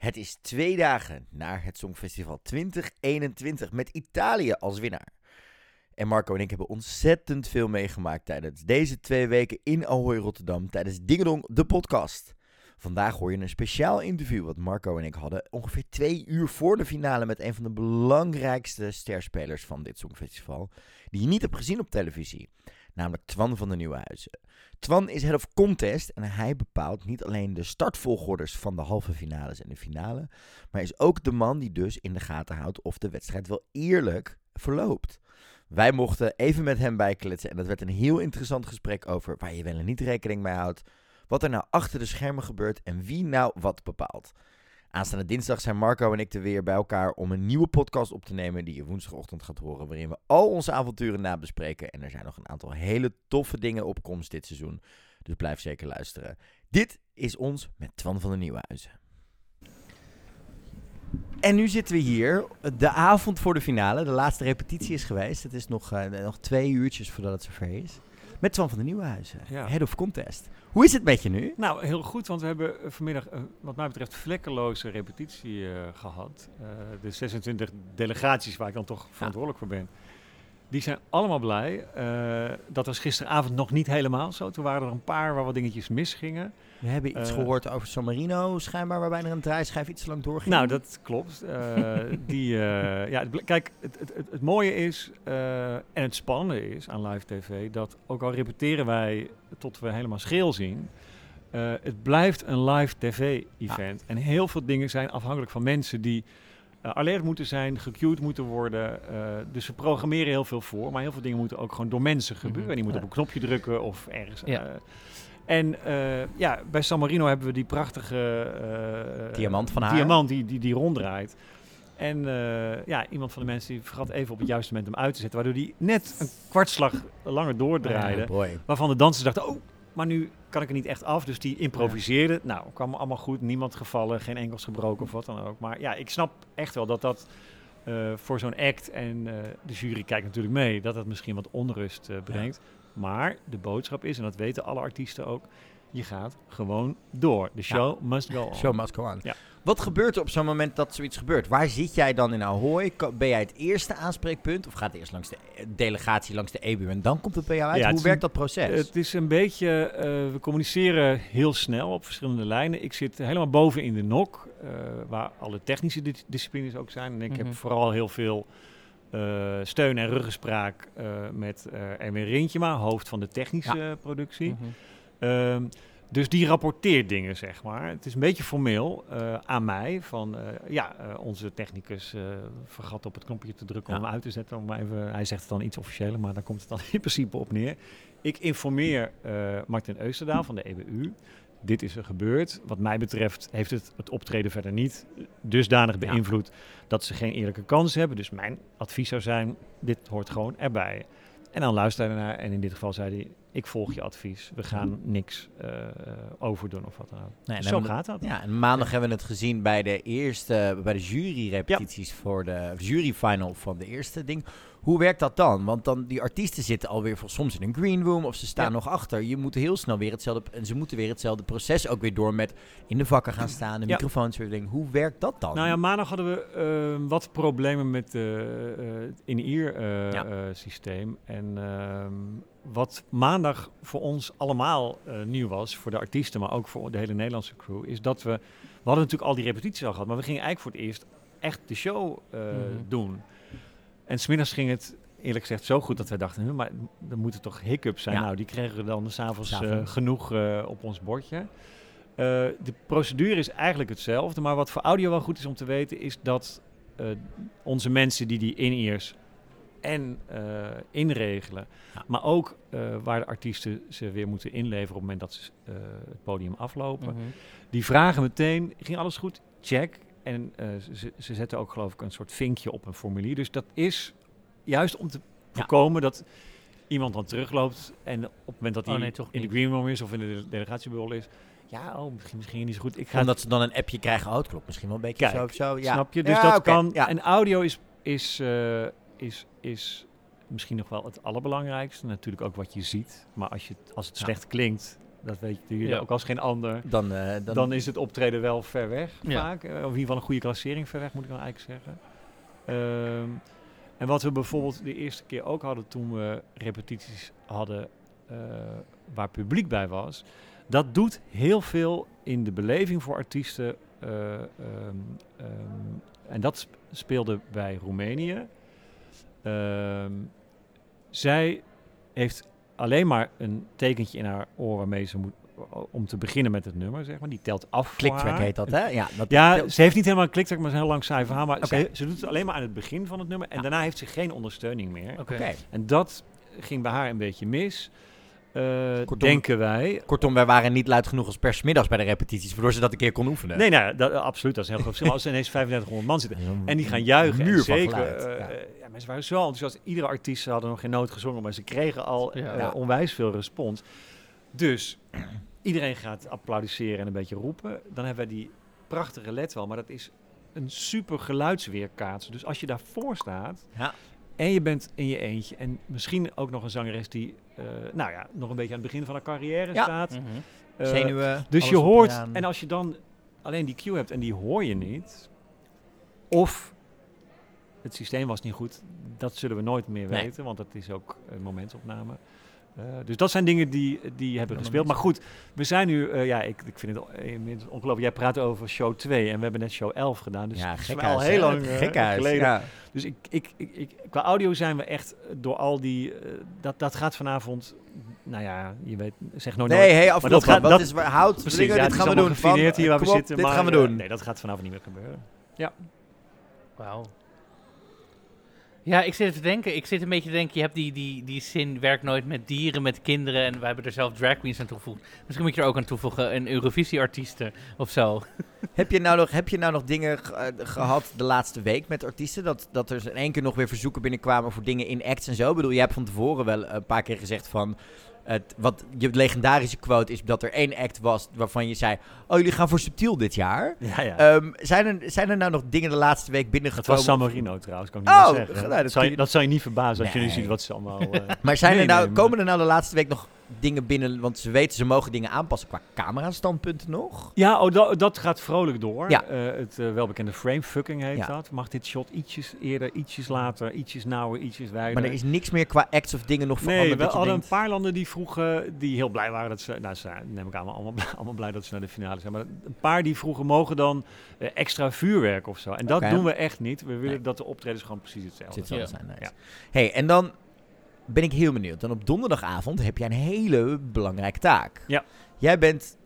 Het is twee dagen na het Songfestival 2021 met Italië als winnaar. En Marco en ik hebben ontzettend veel meegemaakt tijdens deze twee weken in Ahoy Rotterdam tijdens Dingedong, de podcast. Vandaag hoor je een speciaal interview wat Marco en ik hadden ongeveer twee uur voor de finale met een van de belangrijkste sterspelers van dit Songfestival, die je niet hebt gezien op televisie, namelijk Twan van de Nieuwenhuizen. Twan is head of contest en hij bepaalt niet alleen de startvolgorders van de halve finales en de finale, maar is ook de man die dus in de gaten houdt of de wedstrijd wel eerlijk verloopt. Wij mochten even met hem bijkletsen en dat werd een heel interessant gesprek over waar je wel en niet rekening mee houdt, wat er nou achter de schermen gebeurt en wie nou wat bepaalt. Aanstaande dinsdag zijn Marco en ik er weer bij elkaar om een nieuwe podcast op te nemen die je woensdagochtend gaat horen, waarin we al onze avonturen nabespreken. En er zijn nog een aantal hele toffe dingen op komst dit seizoen, dus blijf zeker luisteren. Dit is ons met Twan van der Nieuwenhuizen. En nu zitten we hier, de avond voor de finale. De laatste repetitie is geweest. Het is nog, uh, nog twee uurtjes voordat het zover is. Met Twan van der Nieuwenhuizen, Ja. head of contest. Hoe is het met je nu? Nou, heel goed, want we hebben eh, vanmiddag eh, wat mij betreft vlekkeloze repetitie eh, gehad. Eh, de 26 delegaties waar ik dan toch verantwoordelijk voor ben, die zijn allemaal blij. Dat was gisteravond nog niet helemaal zo. Toen waren er een paar waar wat dingetjes misgingen. We hebben iets Eh, gehoord over San Marino, schijnbaar, waarbij er een draaischijf iets te lang doorging. Nou, dat klopt. Eh, die, eh, ja, kijk, het, het, het, het mooie is en het spannende is aan live tv dat ook al repeteren wij tot we helemaal scheel zien, het blijft een live tv-event. En heel veel dingen zijn afhankelijk van mensen die alert moeten zijn, gecued moeten worden. dus we programmeren heel veel voor, maar heel veel dingen moeten ook gewoon door mensen gebeuren. Mhm. Die moeten Ja. op een knopje drukken of ergens. Ja. Eh, en eh, ja, bij San Marino hebben we die prachtige eh, Diamant van haar. diamant die, die, die ronddraait. En eh, ja, iemand van de mensen die vergat even op het juiste moment hem uit te zetten, waardoor die net een kwartslag langer doordraaide. Waarvan de dansers dachten, oh, maar nu kan ik er niet echt af. Dus die improviseerde. Nou, kwam allemaal goed. Niemand gevallen, geen enkels gebroken of wat dan ook. Maar ja, ik snap echt wel dat dat eh, voor zo'n act, en eh, de jury kijkt natuurlijk mee, dat dat misschien wat onrust eh, brengt. Maar de boodschap is, en dat weten alle artiesten ook, je gaat gewoon door. De show must go on. Show must go on. Ja. Wat gebeurt er op zo'n moment dat zoiets gebeurt? Waar zit jij dan in Ahoy? Ben jij het eerste aanspreekpunt? Of gaat het eerst langs de eh, delegatie, langs de EBU en dan komt het bij jou uit? Ja, Hoe werkt dat proces? Het is een beetje, eh, we communiceren heel snel op verschillende lijnen. Ik zit helemaal boven in de NOC, eh, waar alle technische dis- disciplines ook zijn. En ik Mhm. heb vooral heel veel eh, steun en ruggespraak eh, met eh Erwin Rintjema, hoofd van de technische productie. Mhm. Ehm, dus die rapporteert dingen, zeg maar. Het is een beetje formeel aan mij. Van, ja, onze technicus vergat op het knopje te drukken om hem uit te zetten. Om even, hij zegt het dan iets officieeler, maar daar komt het dan in principe op neer. Ik informeer Martin Eusterdaal van de EBU. Dit is er gebeurd. Wat mij betreft heeft het het optreden verder niet dusdanig Ja. beïnvloed dat ze geen eerlijke kans hebben. Dus mijn advies zou zijn, dit hoort gewoon erbij. En dan luisterde hij naar en in dit geval zei hij, ik volg je advies. We gaan niks eh, eh, overdoen of wat dan ook. Nee, Zo gaat dat. Ja, en maandag hebben we het gezien bij de eerste, bij de jury-repetities voor de jury-final van de eerste ding. Hoe werkt dat dan? Want dan die artiesten zitten alweer voor soms in een green room of ze staan Ja. nog achter. Je moet heel snel weer hetzelfde en ze moeten weer hetzelfde proces ook weer door met in de vakken gaan staan, de microfoons weer dingen. Hoe werkt dat dan? Nou ja, maandag hadden we eh, wat problemen met het in-ear eh, eh, systeem. En ehm, wat maandag voor ons allemaal eh, nieuw was, voor de artiesten, maar ook voor de hele Nederlandse crew, is dat we, we hadden natuurlijk al die repetities al gehad, maar we gingen eigenlijk voor het eerst echt de show eh, Mhm. doen. En smiddags ging het eerlijk gezegd zo goed dat wij dachten, "Huh, maar er moeten toch hiccups zijn. Ja. Nou, die kregen we dan s'avonds avonds S'avonds. genoeg op ons bordje. De procedure is eigenlijk hetzelfde, maar wat voor audio wel goed is om te weten, is dat onze mensen die die in-ears en eh, inregelen, Ja. maar ook eh, waar de artiesten ze weer moeten inleveren op het moment dat ze eh, het podium aflopen, Mhm. die vragen meteen, ging alles goed? Check. En ze, ze zetten ook geloof ik een soort vinkje op een formulier. Dus dat is juist om te voorkomen dat iemand dan terugloopt en op het moment dat hij Oh, nee, toch in de green room is of in de delegatiebubbel is, ja, oh, misschien, misschien niet zo goed. Ik ga Omdat ze dan een appje krijgen, oh, klopt misschien wel een beetje Kijk, zo of zo. Ja. Snap je? Dus Ja, dat kan. ja. En audio is, is, is, is misschien nog wel het allerbelangrijkste. Natuurlijk ook wat je ziet. Maar als, je, het- als het Ja. slecht klinkt, dat weet je Ja. ook als geen ander. Dan, eh, dan, Dan, is het optreden wel ver weg Ja. vaak. eh, Of in ieder geval een goede klassering ver weg, moet ik dan eigenlijk zeggen. Ehm, en wat we bijvoorbeeld de eerste keer ook hadden toen we repetities hadden eh, waar publiek bij was. Dat doet heel veel in de beleving voor artiesten. eh, ehm, ehm, en dat sp- speelde bij Roemenië. Ehm, zij heeft alleen maar een tekentje in haar oor waarmee ze moet om te beginnen met het nummer, zeg maar. Die telt af clicktrack heet dat, hè? Ja, dat, Ja, ze heeft niet helemaal een clicktrack, maar een heel lang saai verhaal. Maar ze, ze doet het alleen maar aan het begin van het nummer. En Ja. daarna heeft ze geen ondersteuning meer. Oké. Oké. En dat ging bij haar een beetje mis. Eh, Kortom- denken wij. Kortom, wij waren niet luid genoeg als persmiddags bij de repetities, waardoor ze dat een keer kon oefenen. Nee, nou, dat, absoluut. Dat is een heel groot verschil. Als er ineens 3500 man zitten. En die gaan juichen. muur en zeker, geluid, eh, ja. eh, ja, mensen waren zo enthousiast. Iedere artiest ze hadden nog geen noot gezongen, maar ze kregen al Ja. eh, onwijs veel respons. Dus iedereen gaat applaudisseren en een beetje roepen. Dan hebben wij die prachtige led wel, maar dat is een super geluidsweerkaats. Dus als je daarvoor staat Ja. En je bent in je eentje en misschien ook nog een zangeres die, eh, nou ja, nog een beetje aan het begin van haar carrière Ja. staat. Mhm. eh, Zenuwen. dus je hoort, aan. en als je dan alleen die cue hebt en die hoor je niet, of het systeem was niet goed, dat zullen we nooit meer Nee. weten, want dat is ook een momentopname. Eh, dus dat zijn dingen die, die hebben Ja, gespeeld. maar goed, we zijn nu, eh, ja, ik, ik vind het inmiddels ongelooflijk. Jij praat over show 2 en we hebben net show 11 gedaan. Dus ja, gek al heel lang Gekhuis, geleden. Ja. Dus ik, ik, ik, ik, qua audio zijn we echt door al die, dat, dat gaat vanavond, nou ja, je weet, zeg nooit Nee, nooit. hey, dat gaat- Wat dat- is waar- hout, Precies, dingen, ja, dit gaan we doen. Van, hier waar we zitten. dit maar, gaan we doen. nee, dat gaat vanavond niet meer gebeuren. Wauw. Ja, ik zit te denken. Ik zit een beetje te denken, je hebt die, die, die zin, werkt nooit met dieren, met kinderen. En wij hebben er zelf drag queens aan toegevoegd. Misschien moet je er ook aan toevoegen, een Eurovisie-artiesten of zo. Heb je nou nog, heb je nou nog dingen ge- eh, gehad de laatste week met artiesten? Dat, dat er in één keer nog weer verzoeken binnenkwamen voor dingen in acts en zo? Ik bedoel, jij hebt van tevoren wel een paar keer gezegd van... Het, wat je legendarische quote is dat er één act was waarvan je zei... Oh, jullie gaan voor subtiel dit jaar. Ja, ja. Ehm, zijn, er, zijn er nou nog dingen de laatste week dat binnengekomen? was San Marino trouwens, kan ik niet Oh, meer zeggen. nou, dat dat, zou je, dat je niet verbazen als je nu Nee. ziet wat ze allemaal... eh, Maar zijn Nee, er nou, nee, maar- komen er nou de laatste week nog dingen binnen? Want ze weten, ze mogen dingen aanpassen qua camerastandpunten nog. Ja, oh, dat, dat gaat vrolijk door. Ja. Eh, het eh, welbekende framefucking heet Ja. dat. Mag dit shot ietsjes eerder, ietsjes later, ietsjes nauwer, ietsjes wijder? Maar er is niks meer qua acts of dingen nog veranderd. Nee, we hadden denkt, een paar landen die vroegen, die heel blij waren dat ze, nou ze zijn, neem ik aan, allemaal, blij- allemaal blij dat ze naar de finale zijn. Maar een paar die vroegen, mogen dan eh, extra vuurwerk of zo. En dat doen we echt niet. We willen Nee. dat de optredens gewoon precies hetzelfde Ja. zijn. Nice. Ja. Hey, en dan ben ik heel benieuwd. Dan op donderdagavond heb jij een hele belangrijke taak. Ja. Jij bent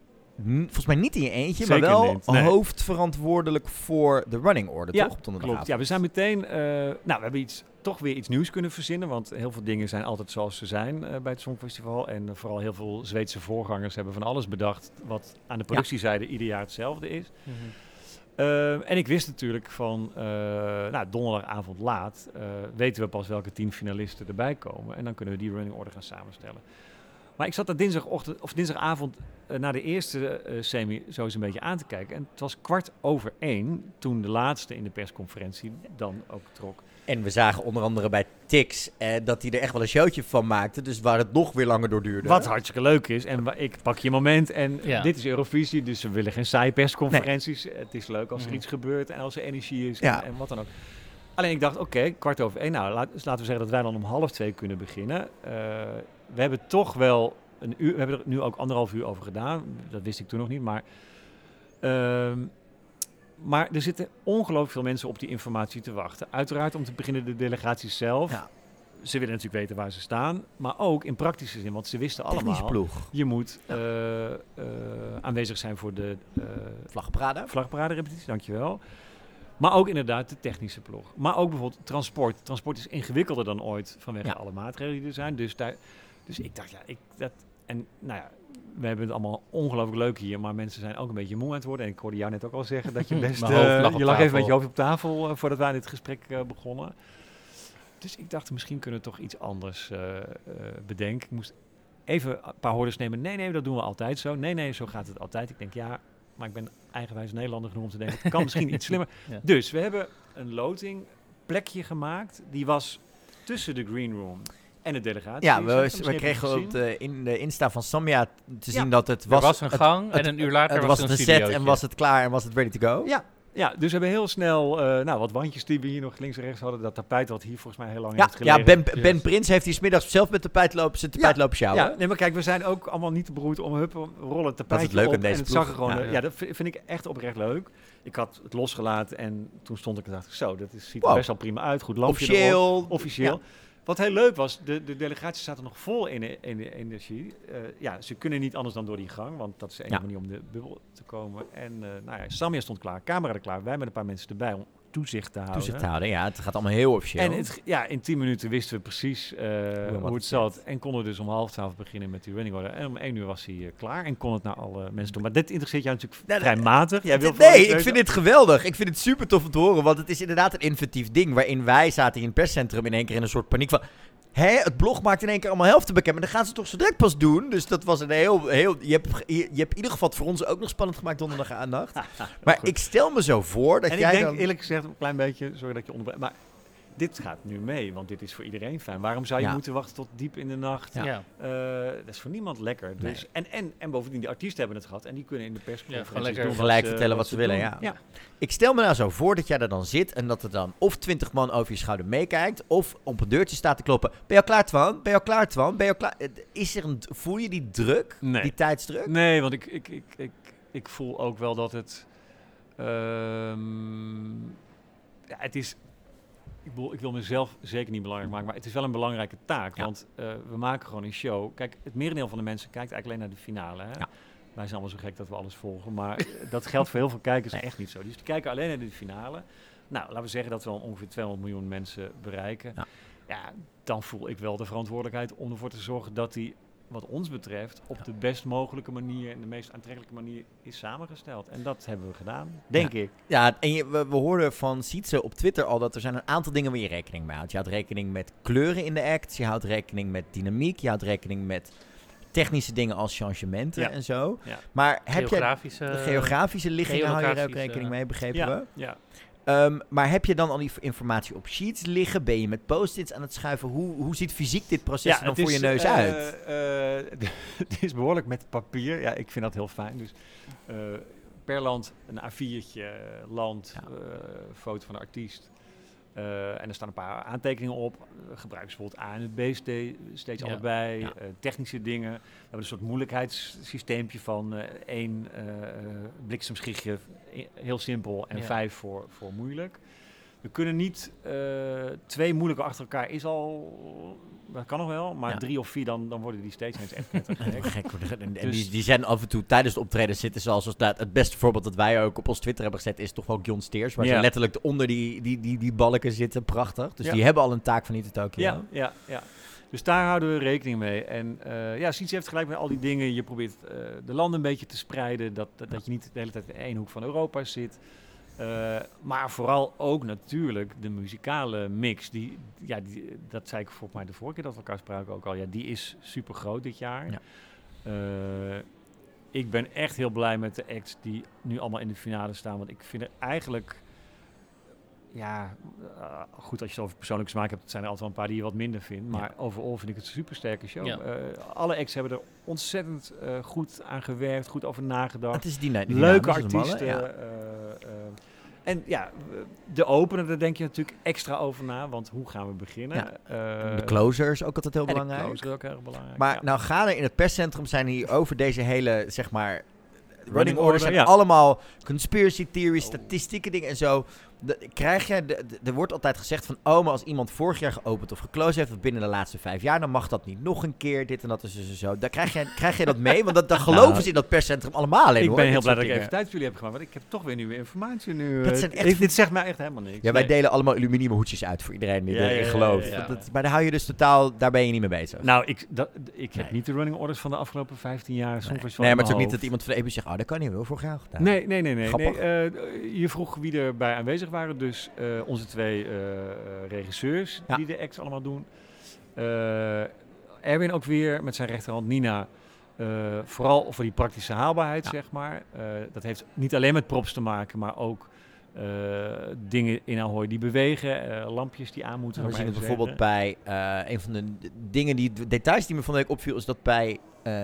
volgens mij niet in je eentje, Zeker maar wel niet, nee. hoofdverantwoordelijk voor de running order, Ja, toch? Op donderdagavond. Klopt. Ja, we zijn meteen, eh, nou, we hebben iets, toch weer iets nieuws kunnen verzinnen. Want heel veel dingen zijn altijd zoals ze zijn eh, bij het Songfestival. En eh, vooral heel veel Zweedse voorgangers hebben van alles bedacht. Wat aan de productiezijde ieder jaar hetzelfde is. Mhm. Eh, en ik wist natuurlijk van, eh, nou, donderdagavond laat eh, weten we pas welke tien finalisten erbij komen. En dan kunnen we die running order gaan samenstellen. Maar ik zat daar dinsdagochtend, of dinsdagavond eh, na de eerste semi zo eens een beetje aan te kijken. En het was kwart over één toen de laatste in de persconferentie dan ook trok. En we zagen onder andere bij Tix eh, dat hij er echt wel een showtje van maakte. Dus waar het nog weer langer door duurde. Wat hartstikke leuk is. En ik pak je moment. En Ja. dit is Eurovisie, dus we willen geen saaie persconferenties. Het is leuk als er Mhm. iets gebeurt en als er energie is Ja. en, en wat dan ook. Alleen ik dacht, oké, kwart over één. Nou, laat, dus laten we zeggen dat wij dan om half twee kunnen beginnen. Eh, we hebben toch wel een uur, we hebben er nu ook anderhalf uur over gedaan. Dat wist ik toen nog niet, maar... ehm, maar er zitten ongelooflijk veel mensen op die informatie te wachten. Uiteraard om te beginnen de delegaties zelf. Ja. Ze willen natuurlijk weten waar ze staan, maar ook in praktische zin, want ze wisten Technische allemaal. ploeg. Je moet eh, eh, aanwezig zijn voor de uh, Vlagparade. vlagparade repetitie, dankjewel. Maar ook inderdaad de technische ploeg. Maar ook bijvoorbeeld transport. Transport is ingewikkelder dan ooit vanwege Ja. alle maatregelen die er zijn. Dus, daar, dus ik dacht, ja, ik, dat... En nou ja, we hebben het allemaal ongelooflijk leuk hier, maar mensen zijn ook een beetje moe aan het worden. En ik hoorde jou net ook al zeggen dat je best... Eh, lag op je lag even met je hoofd op tafel eh, voordat wij aan dit gesprek eh, begonnen. Dus ik dacht, misschien kunnen we toch iets anders eh, eh, bedenken. Ik moest even een paar hordes nemen. Nee, nee, dat doen we altijd zo. Nee, nee, zo gaat het altijd. Ik denk, ja, maar ik ben eigenwijs Nederlander genoeg om te denken, het kan misschien iets slimmer. Ja. Dus we hebben een loting plekje gemaakt. Die was tussen de green room en de delegatie. Ja, we, we kregen op de, in de Insta van Samia te Ja. zien dat het Er was... was een het- gang het- en een uur later Het was was een een set en was het klaar en was het ready to go. Ja, ja, dus we hebben heel snel eh, nou, wat wandjes die we hier nog links en rechts hadden. Dat tapijt wat hier volgens mij heel lang Ja, heeft ja gelegen. ben, ben Prins heeft hier smiddags zelf met tapijt lopen, zijn tapijt lopen sjouwen. Ja, nee, maar kijk, we zijn ook allemaal niet te beroerd om hup, om rollen tapijt Dat is het leuke op. aan deze en het zag er gewoon, Ja. eh, ja, dat vind, ik echt oprecht leuk. Ik had het losgelaten en toen stond ik en dacht ik, zo, dat is, ziet er Wow. best wel prima uit. Goed lampje erop. Officieel. Wat heel leuk was, de, de delegatie staat er nog vol in de, in de energie. Eh, ja, ze kunnen niet anders dan door die gang, want dat is de enige Ja. manier om de bubbel te komen. En eh nou ja, Samia stond klaar, camera er klaar, wij met een paar mensen erbij om toezicht te houden. Toezicht houden, ja. Het gaat allemaal heel officieel. En het, ja, in 10 minuten wisten we precies eh, hoe het zat. En konden we dus om half twaalf beginnen met die running order. En om 1 uur was hij eh, klaar en kon het naar alle mensen doen. Maar dit interesseert jou natuurlijk Nee, vrij matig. Jij wil nee, ik vind dit geweldig. Ik vind het super tof om te horen, want het is inderdaad een inventief ding. Waarin wij zaten in het perscentrum in één keer in een soort paniek van... Hé, het blog maakt in één keer allemaal helft te bekend, maar dan gaan ze toch zo direct pas doen. Dus dat was een heel... heel je, hebt, je, je hebt in ieder geval voor ons ook nog spannend gemaakt donderdag aandacht. Maar goed. ik stel me zo voor dat En jij ik denk dan... eerlijk gezegd een klein beetje, sorry dat je onderbreek, maar dit gaat nu mee, want dit is voor iedereen fijn. Waarom zou je Ja. moeten wachten tot diep in de nacht? Ja. Ja. Eh, dat is voor niemand lekker. Nee. Dus, en, en, en bovendien, de artiesten hebben het gehad en die kunnen in de lekker doen gelijk ze- vertellen wat ze willen, ja. ja. Ik stel me nou zo voor dat jij er dan zit en dat er dan of twintig man over je schouder meekijkt, of op een deurtje staat te kloppen. Ben je al klaar, Twan? Ben je al klaar, Twan? Ben je al klaar? Eh, Is er een, voel je die druk? Nee. Die tijdsdruk? Nee, want ik, ik, ik, ik, ik voel ook wel dat het. ehm, ja, het is. Ik, bedoel, ik wil mezelf zeker niet belangrijk maken, maar het is wel een belangrijke taak. Ja. Want eh, we maken gewoon een show. Kijk, het merendeel van de mensen kijkt eigenlijk alleen naar de finale. Hè? Ja. Wij zijn allemaal zo gek dat we alles volgen. Maar eh, dat geldt voor heel veel kijkers Nee. echt niet zo. Dus die kijken alleen naar de finale. Nou, laten we zeggen dat we dan ongeveer 200 miljoen mensen bereiken. Ja. Ja, dan voel ik wel de verantwoordelijkheid om ervoor te zorgen dat die, wat ons betreft, op de best mogelijke manier en de meest aantrekkelijke manier is samengesteld. En dat hebben we gedaan, denk ik. Ja, en je, we, we hoorden van Sietse op Twitter al dat er zijn een aantal dingen waar je rekening mee houdt. Je houdt rekening met kleuren in de act, je houdt rekening met dynamiek, je houdt rekening met technische dingen als changementen Ja. en zo. Ja. Maar heb je Geografische... de geografische liggingen hou je er ook rekening mee, begrepen Ja, we? ja. Ehm, maar heb je dan al die informatie op sheets liggen? Ben je met post-its aan het schuiven? Hoe, hoe ziet fysiek dit proces er dan voor je neus eh, uit? eh, het is behoorlijk met papier. Ja, ik vind dat heel fijn. Dus eh, per land een A4'tje, land, Ja. foto van de artiest. Eh, en er staan een paar aantekeningen op. Uh, gebruik ze bijvoorbeeld A en het B ste- steeds Ja. allebei. Ja. Eh, technische dingen. We hebben een soort moeilijkheidssysteempje van eh, één eh, eh, bliksemschichtje, heel simpel, en Ja. vijf voor, voor moeilijk. We kunnen niet eh, twee moeilijke achter elkaar is al, dat kan nog wel, maar Ja. drie of vier dan, dan worden die steeds echt knettergek. Gek. En- en Dus- die, die zijn af en toe tijdens de optreden zitten zoals als dat, het beste voorbeeld dat wij ook op ons Twitter hebben gezet is toch wel John Steers. Waar Ja. ze letterlijk onder die, die, die, die balken zitten. Prachtig. Dus Ja. die hebben al een taak van niet Tokyo. Ja, ja, ja. Dus daar houden we rekening mee. En eh ja, Siets heeft gelijk met al die dingen. Je probeert eh, de landen een beetje te spreiden. Dat, dat, dat je niet de hele tijd in één hoek van Europa zit. Eh, maar vooral ook natuurlijk de muzikale mix. Die, ja, die, dat zei ik volgens mij de vorige keer dat we elkaar spraken ook al. Ja, die is super groot dit jaar. Ja. Eh, ik ben echt heel blij met de acts die nu allemaal in de finale staan. Want ik vind er eigenlijk ja, eh, goed, als je het over persoonlijke smaak hebt, zijn er altijd wel een paar die je wat minder vindt. Maar overal vind ik het een super sterke show. Ja. Alle acts hebben er ontzettend goed aan gewerkt, goed over nagedacht. Het is die, die Leuke artiesten. En ja, de opener, daar denk je natuurlijk extra over na. Want hoe gaan we beginnen? Ja. Eh, De closer is ook altijd heel de belangrijk. closer is ook erg belangrijk. Maar ja. nou gaan er in het perscentrum zijn hier over deze hele, zeg maar, running Running orders order, zijn allemaal conspiracy theories, Oh. statistieke dingen en zo. De- krijg de- er wordt altijd gezegd van, oh, maar als iemand vorig jaar geopend of geclosed heeft, of binnen de laatste vijf jaar, dan mag dat niet nog een keer, dit en dat is dus en zo. Daar krijg je, krijg je dat mee? Want dat, daar geloven Nou, ze in dat perscentrum allemaal in, ik hoor, ben heel blij dat ik even tijd voor jullie heb gemaakt. Want ik heb toch weer nieuwe informatie nu. Dat eh. zijn echt dit, dit zegt mij echt helemaal niks. Ja, wij Nee. delen allemaal aluminium hoedjes uit voor iedereen die Ja, erin ja, gelooft. ja. Dat- maar daar hou je dus totaal, daar ben je niet mee bezig. Nou, ik, dat, ik heb Nee. niet de running orders van de afgelopen 15 jaar. nee, Songfestival nee in maar het is ook niet dat iemand van de EBU zegt, oh, dat kan niet, wel vorig jaar gedaan. Nee, nee, nee. nee, nee. Eh, je vroeg wie erbij aanwezig waren. Dus eh, onze twee eh, eh, regisseurs Ja. die de acts allemaal doen. Erwin ook weer met zijn rechterhand Nina. vooral voor die praktische haalbaarheid, Ja. zeg maar. Dat heeft niet alleen met props te maken, maar ook dingen in Ahoy die bewegen, lampjes die aan moeten. We zien het bijvoorbeeld bij een van de dingen die de details die me van de week opviel, is dat bij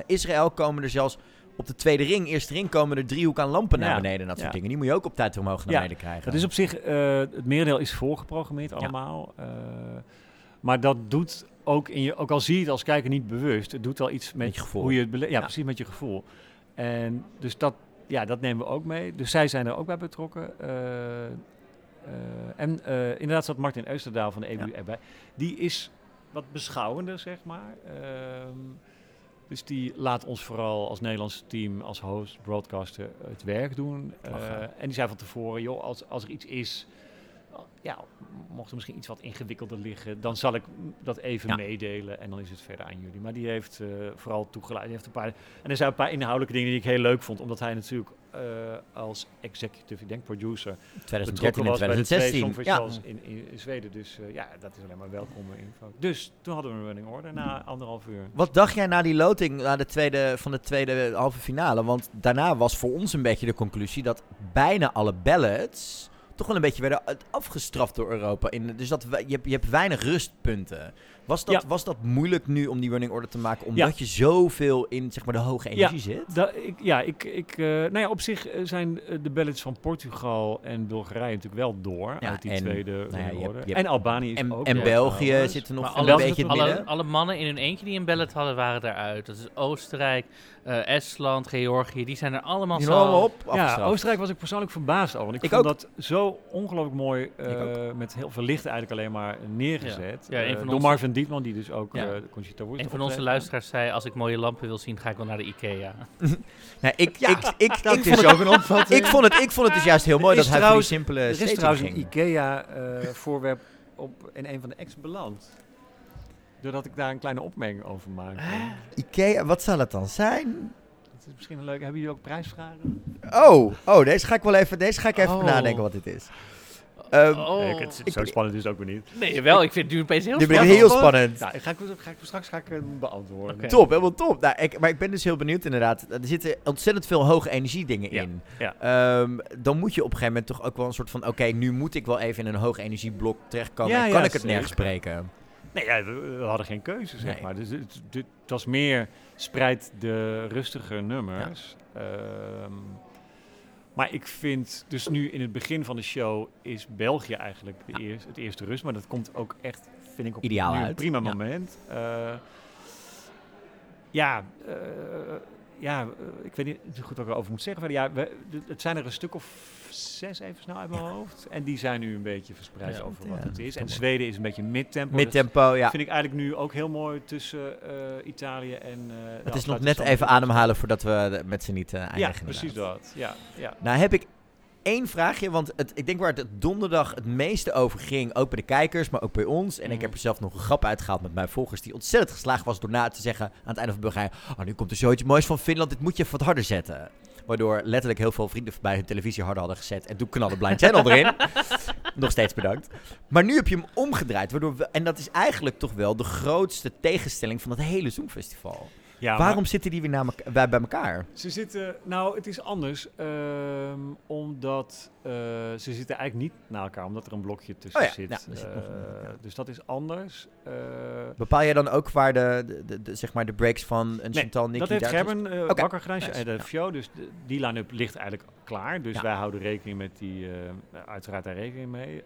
Israël komen er zelfs op de tweede ring, eerste ring, komen er driehoek aan lampen naar beneden en dat soort dingen. Die moet je ook op tijd omhoog naar beneden krijgen. Dat is op zich, eh, het merendeel is voorgeprogrammeerd allemaal. eh, maar dat doet ook, in je, ook al zie je het als kijker niet bewust, het doet wel iets met, Met je gevoel. hoe je het beleeft. Ja, precies met je gevoel. En dus dat, ja, dat nemen we ook mee. Dus zij zijn er ook bij betrokken. Eh, en inderdaad zat Martin Eusterdaal van de EBU Ja. erbij. Die is wat beschouwender, zeg maar. Ehm, dus die laat ons vooral als Nederlands team, als host, broadcaster, het werk doen. Eh, en die zei van tevoren, joh, als, als er iets is, ja, mocht er misschien iets wat ingewikkelder liggen, dan zal ik dat even Ja. meedelen en dan is het verder aan jullie. Maar die heeft eh, vooral toegelaten. Die heeft een paar, en er zijn een paar inhoudelijke dingen die ik heel leuk vond, omdat hij natuurlijk eh, als executive, ik denk producer, 2013 betrokken en was bij de twee 2016. Ja. In, in Zweden. Dus eh, ja, dat is alleen maar welkome info. Dus toen hadden we een running order na anderhalf uur. Wat dacht jij na die loting na de tweede, van de tweede halve finale? Want daarna was voor ons een beetje de conclusie dat bijna alle ballots toch wel een beetje werden afgestraft door Europa. In, dus dat we- je, hebt, je hebt weinig rustpunten. Was dat, Ja. was dat moeilijk nu om die running order te maken, omdat Ja. je zoveel in zeg maar, de hoge energie zit? Da, ik, ja, ik, ik, eh, nou ja, op zich eh, zijn eh, de ballots van Portugal en Bulgarije natuurlijk wel door Ja, uit die en, tweede nou ja, running je hebt- order. je en Albanië is En, ook en België trouwens. zit er nog een beetje in alle, midden. alle mannen in hun eentje die een ballot hadden, waren eruit. Dat is Oostenrijk, eh, Estland, Georgië. Die zijn er allemaal Die zo... allemaal op, Ja. Oostenrijk was ik persoonlijk verbaasd over. Want ik, Ik vond ook. dat zo ongelooflijk mooi eh, met heel veel licht eigenlijk alleen maar neergezet. Ja. Ja, een Eh, van door onze- Marvin Dietman, die dus ook Ja. eh Conchita Wurst Een van onze luisteraars zei, als ik mooie lampen wil zien, ga ik wel naar de Ikea. Nee, ik, ik, ik, ik, Dat vond is het, ook een opvatting. ik, vond het, ik vond het dus juist heel mooi dat hij voor die trouwens- simpele Er is trouwens een. IKEA-voorwerp op in een van de ex beland. Doordat ik daar een kleine opmerking over maakte. Ikea, wat zal het dan zijn? Dat is misschien een leuke. Hebben jullie ook prijsvragen? Oh, oh deze ga ik wel even, deze ga ik even Oh. nadenken wat dit is. Ehm, oh, Nee, ik- het zo spannend is het ook weer niet. nee, wel. Ik vind het nu opeens heel spannend. heel spannend. Nou, ik ga, ik, ga ik, straks ga ik hem beantwoorden. Top, helemaal top. Nou, ik, maar ik ben dus heel benieuwd inderdaad. Er zitten ontzettend veel hoge energie dingen Ja, in. ja. Ehm, dan moet je op een gegeven moment toch ook wel een soort van... Oké, nu moet ik wel even in een hoog energieblok terechtkomen. Ja, en kan ja, ik het zeker. nergens spreken? Nee, ja, we, we hadden geen keuze, zeg Nee. maar. Dus het, was meer spreid de rustige nummers. Ehm, maar ik vind, dus nu in het begin van de show is België eigenlijk de eerste, het eerste rust. Maar dat komt ook echt, vind ik, op Ideaal een uit. prima Ja. moment. Eh, ja, eh, ja eh, ik weet niet goed wat ik erover moet zeggen. Ja, we, het zijn er een stuk of zes even snel uit mijn hoofd. En die zijn nu een beetje verspreid Ja. over Ja, wat het is En. Zweden is een beetje midtempo. Dat Midtempo, ja. vind ik eigenlijk nu ook heel mooi tussen eh, Italië en... eh, de Het is nog net even ademhalen voordat we de- met z'n niet eh, eindigen. Ja, precies inderdaad. dat. Ja, ja. Nou heb ik één vraagje, want het, ik denk waar het donderdag het meeste over ging, ook bij de kijkers, maar ook bij ons. En ik Mhm. heb er zelf nog een grap uitgehaald met mijn volgers, die ontzettend geslaagd was door na te zeggen aan het einde van Bulgarije, oh nu komt er zoiets moois van Finland, dit moet je even wat harder zetten. Waardoor letterlijk heel veel vrienden bij hun televisie harder hadden gezet. En toen knalde Blind Channel erin. Nog steeds bedankt. Maar nu heb je hem omgedraaid. Waardoor we, en dat is eigenlijk toch wel de grootste tegenstelling van het hele Zoomfestival. Ja Waarom zitten die weer na elka- bij, bij elkaar? Ze zitten... Nou, het is anders. ehm, omdat eh, ze zitten eigenlijk niet na elkaar. Omdat er een blokje tussen Oh ja, zit. ja, zit nog een- Eh, ja. Dus dat is anders. Eh, Bepaal jij dan ook waar de, de, de- de- zeg maar de breaks van een Nee, Chantal, Nicky dat heeft Gerben eh Oké, wakker gedaan nice, en de. Fio. Dus de- die line-up ligt eigenlijk klaar. Dus wij houden rekening met die... uiteraard daar rekening mee.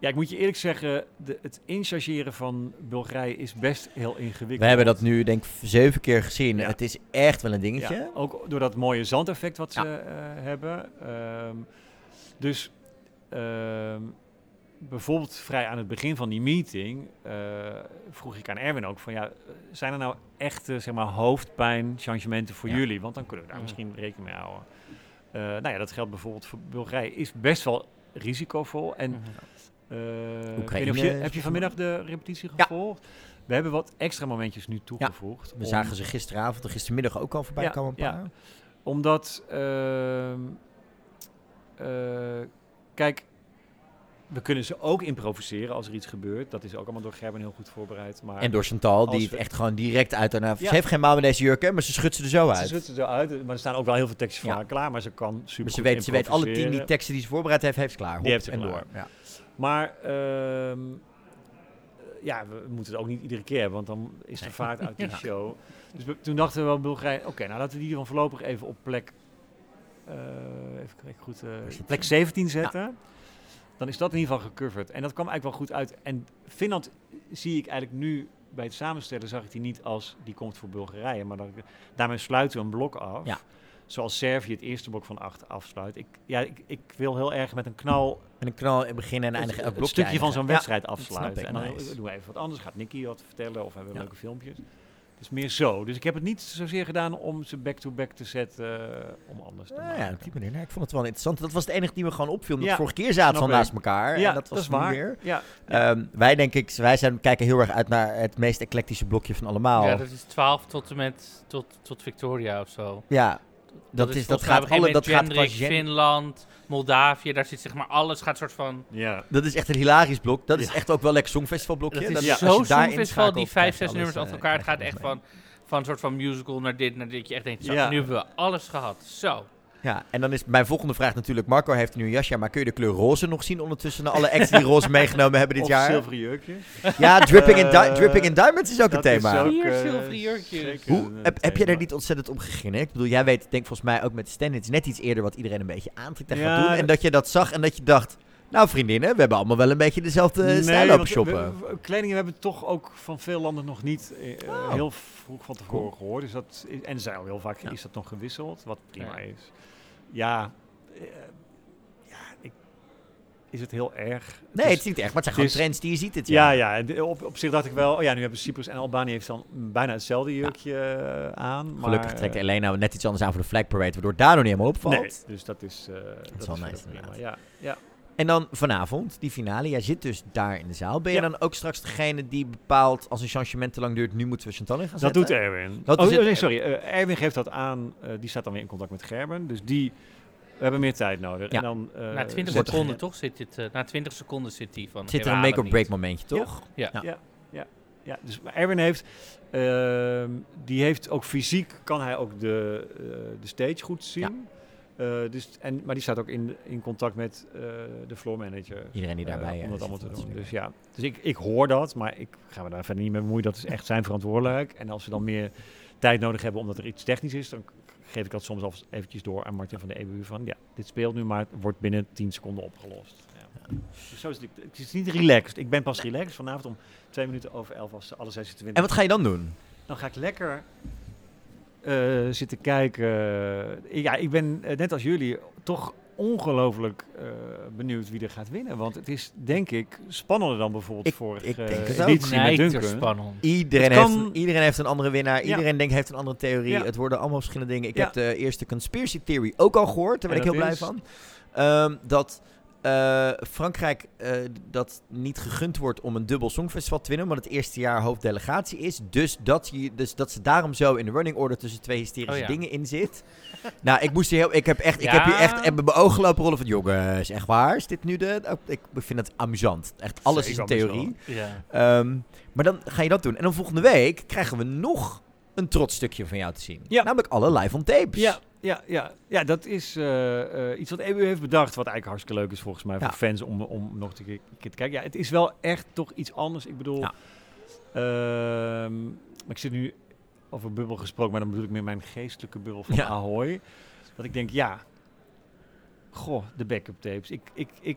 Ja, ik moet je eerlijk zeggen, de, het inchargeren van Bulgarije is best heel ingewikkeld. We hebben dat nu denk ik zeven keer gezien. Ja. Het is echt wel een dingetje. Ja, ook door dat mooie zandeffect wat ze eh, hebben. Ehm, dus ehm, bijvoorbeeld vrij aan het begin van die meeting eh, vroeg ik aan Erwin ook van ja, zijn er nou echte zeg maar, hoofdpijn changementen voor jullie? Want dan kunnen we daar Mhm. misschien rekening mee houden. Eh, nou ja, dat geldt bijvoorbeeld voor Bulgarije. Is best wel risicovol. En Eh, Oekraïne of je, heb je vanmiddag de repetitie Ja. gevolgd? We hebben wat extra momentjes nu toegevoegd. We om- zagen ze gisteravond en gistermiddag ook al voorbij Ja, komen. Een ja. paar. Omdat, ehm, eh, kijk, we kunnen ze ook improviseren als er iets gebeurt. Dat is ook allemaal door Gerben heel goed voorbereid. Maar En door Chantal, die het we- echt gewoon direct uit daarna... Ze heeft geen maal met deze jurk, hè, maar ze schudt ze er zo ze uit. schudt ze zo uit. Maar er staan ook wel heel veel tekstjes van Ja. haar klaar. Maar ze kan super Maar ze weet, ze weet alle tien die teksten die ze voorbereid heeft, heeft ze klaar. Hop, heeft ze en klaar. door. Ja. Maar ehm, ja, we moeten het ook niet iedere keer hebben, want dan is de vaart uit die Ja. show. Dus we- toen dachten we wel Bulgarije, oké, nou laten we die dan voorlopig even op plek, eh, even goed, eh, plek ze? 17 zetten. Dan is dat in ieder geval gecoverd. En dat kwam eigenlijk wel goed uit. En Finland zie ik eigenlijk nu bij het samenstellen, zag ik die niet als die komt voor Bulgarije. Maar daarmee sluiten we een blok af. Ja. Zoals Servië het eerste blok van acht afsluit. Ik, ja, ik, ik wil heel erg met een knal En een knal in begin en eindigen. het blokje stukje van zo'n wedstrijd afsluiten. En dan nice. doen we even wat anders. Gaat Nicky wat vertellen of hebben we Ja. leuke filmpjes. Het is meer zo. Dus ik heb het niet zozeer gedaan om ze back-to-back te zetten. eh, om anders te Ja, maken. ja, op die manier. Nee, ik vond het wel interessant. Dat was het enige die me gewoon opviel. omdat Ja, vorige keer zaten we al naast elkaar. Ja, en dat was waar. weer. Ja. Ehm, wij denk ik, wij zijn, kijken heel erg uit naar het meest eclectische blokje van allemaal. Ja, dat is 12 tot en met tot, tot Victoria of zo. Ja, dat, is, dat gaat alle, dat gaat qua Finland, Moldavië, daar zit zeg maar alles gaat soort van... ja. Dat is echt een hilarisch blok. Dat is echt ook wel lekker songfestivalblokje. Dat is ja, zo Songfestival, die vijf, zes nummers achter eh, elkaar. Het gaat echt van, van een soort van musical naar dit, naar dit. Je echt denkt, zo, Ja. nu hebben we alles gehad. Zo. Ja, en dan is mijn volgende vraag natuurlijk... Marco heeft nu een jasje maar kun je de kleur roze nog zien... ondertussen naar alle acts die roze meegenomen hebben dit Of jaar? zilveren jurkje. Ja, dripping, in, di- Eh, dripping in Diamonds is ook een thema. ook, Vier eh, zilveren jurkjes. Hoe, heb, heb je thema. er niet ontzettend om gegrinnikt? Ik bedoel, jij weet, denk volgens mij ook met Stan, net iets eerder wat iedereen een beetje aantrekt en Ja, gaat doen. En dat je dat zag en dat je dacht, nou vriendinnen, we hebben allemaal wel een beetje dezelfde Nee, stijl want shoppen. we- we- kleding hebben we toch ook van veel landen nog niet eh, eh, Oh. heel vroeg van tevoren Cool. gehoord. Dus dat is, en zijn al heel vaak Ja. is dat nog gewisseld, wat prima Ja. is. Ja, eh, ja ik, is het heel erg? Nee, het is niet echt, maar het zijn gewoon is- trends die je ziet Ja, ja. op, op zich dacht ik wel, oh ja, nu hebben Cyprus en Albanië heeft dan bijna hetzelfde jurkje aan. Maar, Gelukkig trekt eh, Elena net iets anders aan voor de flag parade, waardoor daar nog niet helemaal opvalt. Nee, dus dat is, eh, dat is wel nice. Ja, ja. En dan vanavond, die finale. Jij zit dus daar in de zaal. Ben je Ja. dan ook straks degene die bepaalt, als een changement te lang duurt, nu moeten we Chantal in gaan Dat zetten? doet Erwin. Dat oh, nee, sorry. eh, Erwin geeft dat aan. eh, die staat dan weer in contact met Gerben. Dus die... We hebben meer tijd nodig. Ja. En dan, eh, na 20 zet- seconden toch zit dit, eh, na 20 seconden zit hij van... Zit er een make-or-break momentje, toch? Ja. Ja. Ja, ja, ja. Dus Erwin heeft... ehm, die heeft ook fysiek... Kan hij ook de, eh, de stage goed zien. Eh, dus, en, maar die staat ook in, in contact met eh, de floor manager. Iedereen die eh, daarbij om eh, dat allemaal te doen. Dus ja, dus ik, ik hoor dat, maar ik ga me daar verder niet mee bemoeien. Dat is echt zijn verantwoordelijk. En als we dan meer tijd nodig hebben omdat er iets technisch is, dan geef ik dat soms al eventjes door aan Martin van de EBU van ja, dit speelt nu, maar het wordt binnen 10 seconden opgelost. Ja. Dus zo is het, het is niet relaxed. Ik ben pas relaxed vanavond om twee minuten over elf als alle 26. En wat ga je dan doen? Dan ga ik lekker zitten kijken. Ja, ik ben eh, net als jullie toch ongelooflijk eh, benieuwd wie er gaat winnen. Want het is denk ik spannender dan bijvoorbeeld Ik- vorige ik denk het ook. editie met Duncan. spannend. Iedereen, Het heeft, iedereen heeft een andere winnaar. Ja. Iedereen denkt heeft een andere theorie. Ja. Het worden allemaal verschillende dingen. Ik Ja. heb de eerste conspiracy theory ook al gehoord. Daar ben En ik heel blij van. Ehm, dat eh, Frankrijk eh, dat niet gegund wordt om een dubbel songfestival te winnen. Omdat het eerste jaar hoofddelegatie is. Dus dat, je, dus dat ze daarom zo in de running order tussen twee hysterische Oh ja. dingen in zit. nou, ik moest hier heel... Ik heb echt... Ik heb hier echt in mijn ogen lopen rollen van... Jongens, echt waar? Is dit nu de... oh, ik vind het amusant. Echt, alles is een theorie. Ja. Ehm, maar dan ga je dat doen. En dan volgende week krijgen we nog een trots stukje van jou te zien. Ja. Namelijk alle live on tapes. Ja, ja, ja. ja, dat is eh, eh, iets wat EBU heeft bedacht, wat eigenlijk hartstikke leuk is volgens mij Ja. voor fans om, om nog een keer keer te kijken. Ja, het is wel echt toch iets anders. Ik bedoel, Ja. ehm, maar ik zit nu over bubbel gesproken, maar dan bedoel ik meer mijn geestelijke bubbel van Ja. Ahoy. Dat ik denk, ja, goh, de backup tapes. Ik, ik, ik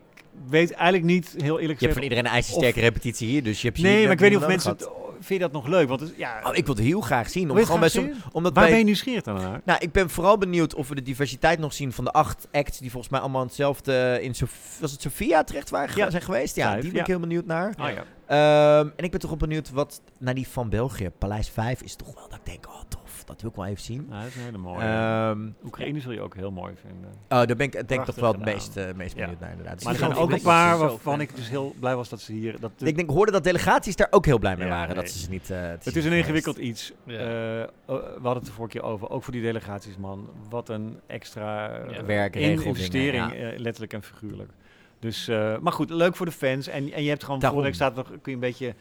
weet eigenlijk niet, heel eerlijk Je hebt gezegd... van iedereen een ijzersterke repetitie hier, dus je hebt... Nee, maar ik weet niet of mensen... Het, vind je dat nog leuk? Want het, ja, Oh, ik wil het heel graag zien. Om gewoon bij zien? omdat Waar bij, ben je nieuwsgierig dan naar? Nou, ik ben vooral benieuwd of we de diversiteit nog zien van de acht acts die volgens mij allemaal hetzelfde in Sof was het Sofia terecht waren Ja. zijn geweest. Ja, Vijf, die ben ik heel benieuwd naar. Ah ja. Ehm, en ik ben toch wel benieuwd wat naar die van België, Paleis 5 is toch wel dat ik denk, oh dat wil ik wel even zien. Dat is een hele mooie. Ehm, Oekraïne zul je ook heel mooi vinden. oh, daar ben ik denk ik toch wel het meest, eh, meest Ja. benieuwd naar inderdaad. Dus Maar er die zijn ook een paar waarvan ik dus heel blij was dat ze hier... Dat Ik denk, ik hoorde dat delegaties daar ook heel blij mee Ja, waren. Dat ze ze niet. eh, het is een geweest. ingewikkeld iets. Ja. Eh, eh, we hadden het de vorige keer over. Ook voor die delegaties, man. Wat een extra Ja. Werk, investering, ja. letterlijk en figuurlijk. Dus, eh, maar goed, leuk voor de fans. En, en je hebt gewoon volgende week staat nog, kun je een beetje...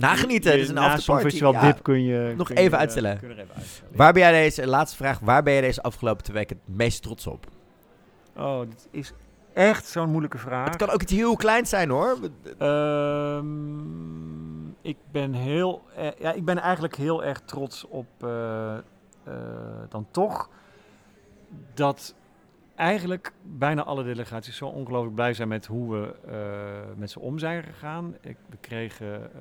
Nagenieten, dit is een na afterparty. Ja. dip kun je... Nog kun je, even eh, uitstellen. kun je nog even uitstellen. Waar ben jij deze, laatste vraag, waar ben jij deze afgelopen twee weken het meest trots op? Oh, dit is echt zo'n moeilijke vraag. Het kan ook iets heel kleins zijn hoor. Ehm, ik ben heel, eh, ja, ik ben eigenlijk heel erg trots op eh, eh, dan toch dat eigenlijk bijna alle delegaties zo ongelooflijk blij zijn met hoe we eh, met ze om zijn gegaan. Ik, we kregen eh,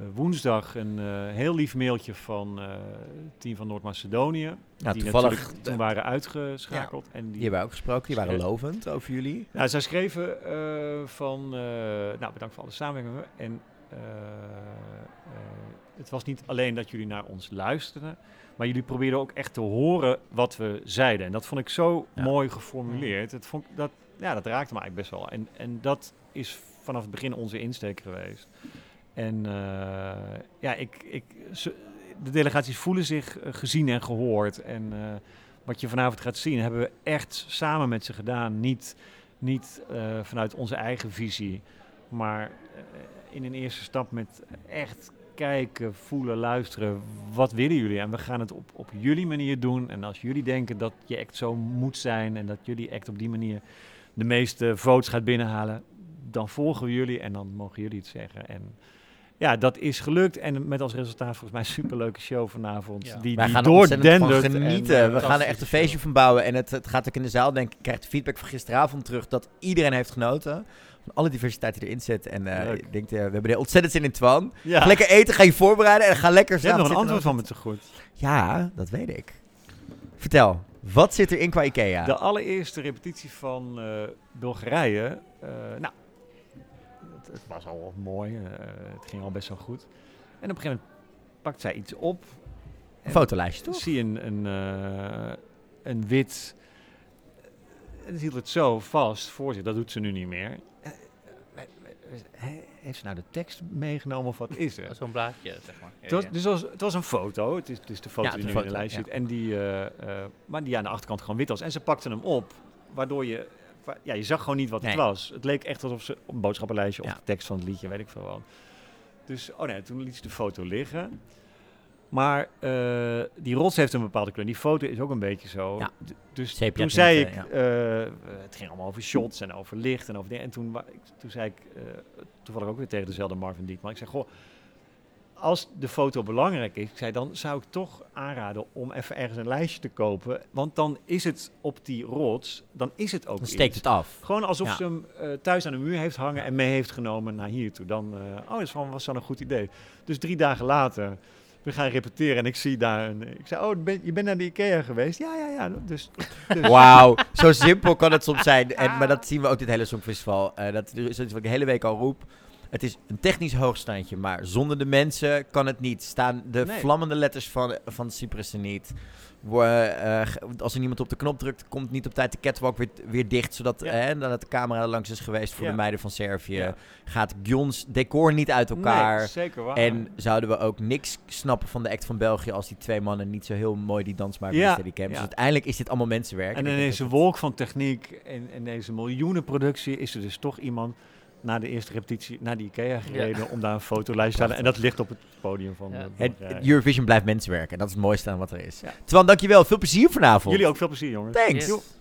eh, woensdag een heel lief mailtje van het team van Noord-Macedonië. Ja, die toevallig, natuurlijk toen waren uitgeschakeld. en die, die hebben we ook gesproken, die waren lovend over jullie. ja, zij schreven van, nou bedankt voor alle samenwerking. En het was niet alleen dat jullie naar ons luisterden, maar jullie probeerden ook echt te horen wat we zeiden. En dat vond ik zo Ja. mooi geformuleerd. Het vond, dat, ja, dat raakte me eigenlijk best wel. En, en dat is vanaf het begin onze insteek geweest. En eh, ja, ik, ik, ze- de delegaties voelen zich eh, gezien en gehoord. En eh, wat je vanavond gaat zien, hebben we echt samen met ze gedaan. Niet, niet vanuit onze eigen visie, maar in een eerste stap met echt kijken, voelen, luisteren. Wat willen jullie? En we gaan het op, op jullie manier doen. En als jullie denken dat je act zo moet zijn en dat jullie act op die manier de meeste votes gaat binnenhalen, dan volgen we jullie en dan mogen jullie het zeggen. En ja, dat is gelukt. En met als resultaat volgens mij een superleuke show vanavond. Ja. Die, Wij die gaan en, genieten. eh, we gaan er echt een feestje van bouwen. En het, het gaat ook in de zaal, denk ik, ik krijg de feedback van gisteravond terug dat iedereen heeft genoten. Van alle diversiteit die erin zit. En Leuk. ik denk, eh, we hebben er ontzettend zin in, Twan. ja. Lekker eten, ga je voorbereiden en ga lekker Je hebt nog een antwoord zitten. van me te goed. Ja, dat weet ik. Vertel, wat zit er in qua Ikea? De allereerste repetitie van eh, Bulgarije. nou, het, het was al mooi. het ging al best wel goed. En op een gegeven moment pakt zij iets op. Een en fotolijstje, toch? zie je een, een, een wit... En ze hield het zo vast voor zich. Dat doet ze nu niet meer. Heeft ze nou de tekst meegenomen of wat is er? Zo'n blaadje, zeg maar. Ja, Het was, dus was, het was een foto. Het is, het is de foto Ja, die nu in de lijst zit. En die, eh, eh, maar die aan de achterkant gewoon wit was. En ze pakte hem op, waardoor je... Ja, je zag gewoon niet wat Nee. het was. Het leek echt alsof ze op een boodschappenlijstje of de tekst van het liedje, weet ik veel wat. Dus, oh nee, toen liet ze de foto liggen. Maar eh, die rots heeft een bepaalde kleur. Die foto is ook een beetje zo. Ja. Dus toen zei ik, eh, het ging allemaal over shots en over licht en over dingen. En toen, toen zei ik, eh, toevallig ook weer tegen dezelfde Marvin Dietmar. Ik zei, goh, als de foto belangrijk is, ik zei, dan zou ik toch aanraden om even ergens een lijstje te kopen. Want dan is het op die rots, dan is het ook Dan steekt iets. het af. Gewoon alsof Ja. ze hem thuis aan de muur heeft hangen en mee heeft genomen naar hier toe. Dan, eh, oh, dat was wel een goed idee. Dus drie dagen later, we gaan repeteren en ik zie daar een... Ik zei, oh, ben, je bent naar de Ikea geweest? Ja, ja, ja. Dus, dus Wauw, zo simpel kan het soms zijn. En, maar dat zien we ook dit hele Songfestival. Eh dat is iets wat ik de hele week al roep. Het is een technisch hoogstandje, maar zonder de mensen kan het niet. Staan de Nee. vlammende letters van, van Cyprus er niet. Eh, als er niemand op de knop drukt, komt niet op tijd de catwalk weer, weer dicht. Zodat Ja. eh, nadat de camera er langs is geweest voor Ja. de meiden van Servië. Ja. Gaat Gyons decor niet uit elkaar. Nee, zeker waar. En zouden we ook niks snappen van de act van België als die twee mannen niet zo heel mooi die dans maken met Steadicam. Dus uiteindelijk is dit allemaal mensenwerk. En in deze wolk van techniek en, en deze miljoenenproductie is er dus toch iemand na de eerste repetitie naar die Ikea gereden om daar een fotolijst te halen. En dat ligt op het podium van Ja. de het, Eurovision blijft mensenwerk en dat is het mooiste aan wat er is. Ja. Twan, dankjewel. Veel plezier vanavond. Jullie ook veel plezier, jongens. Thanks. Yes.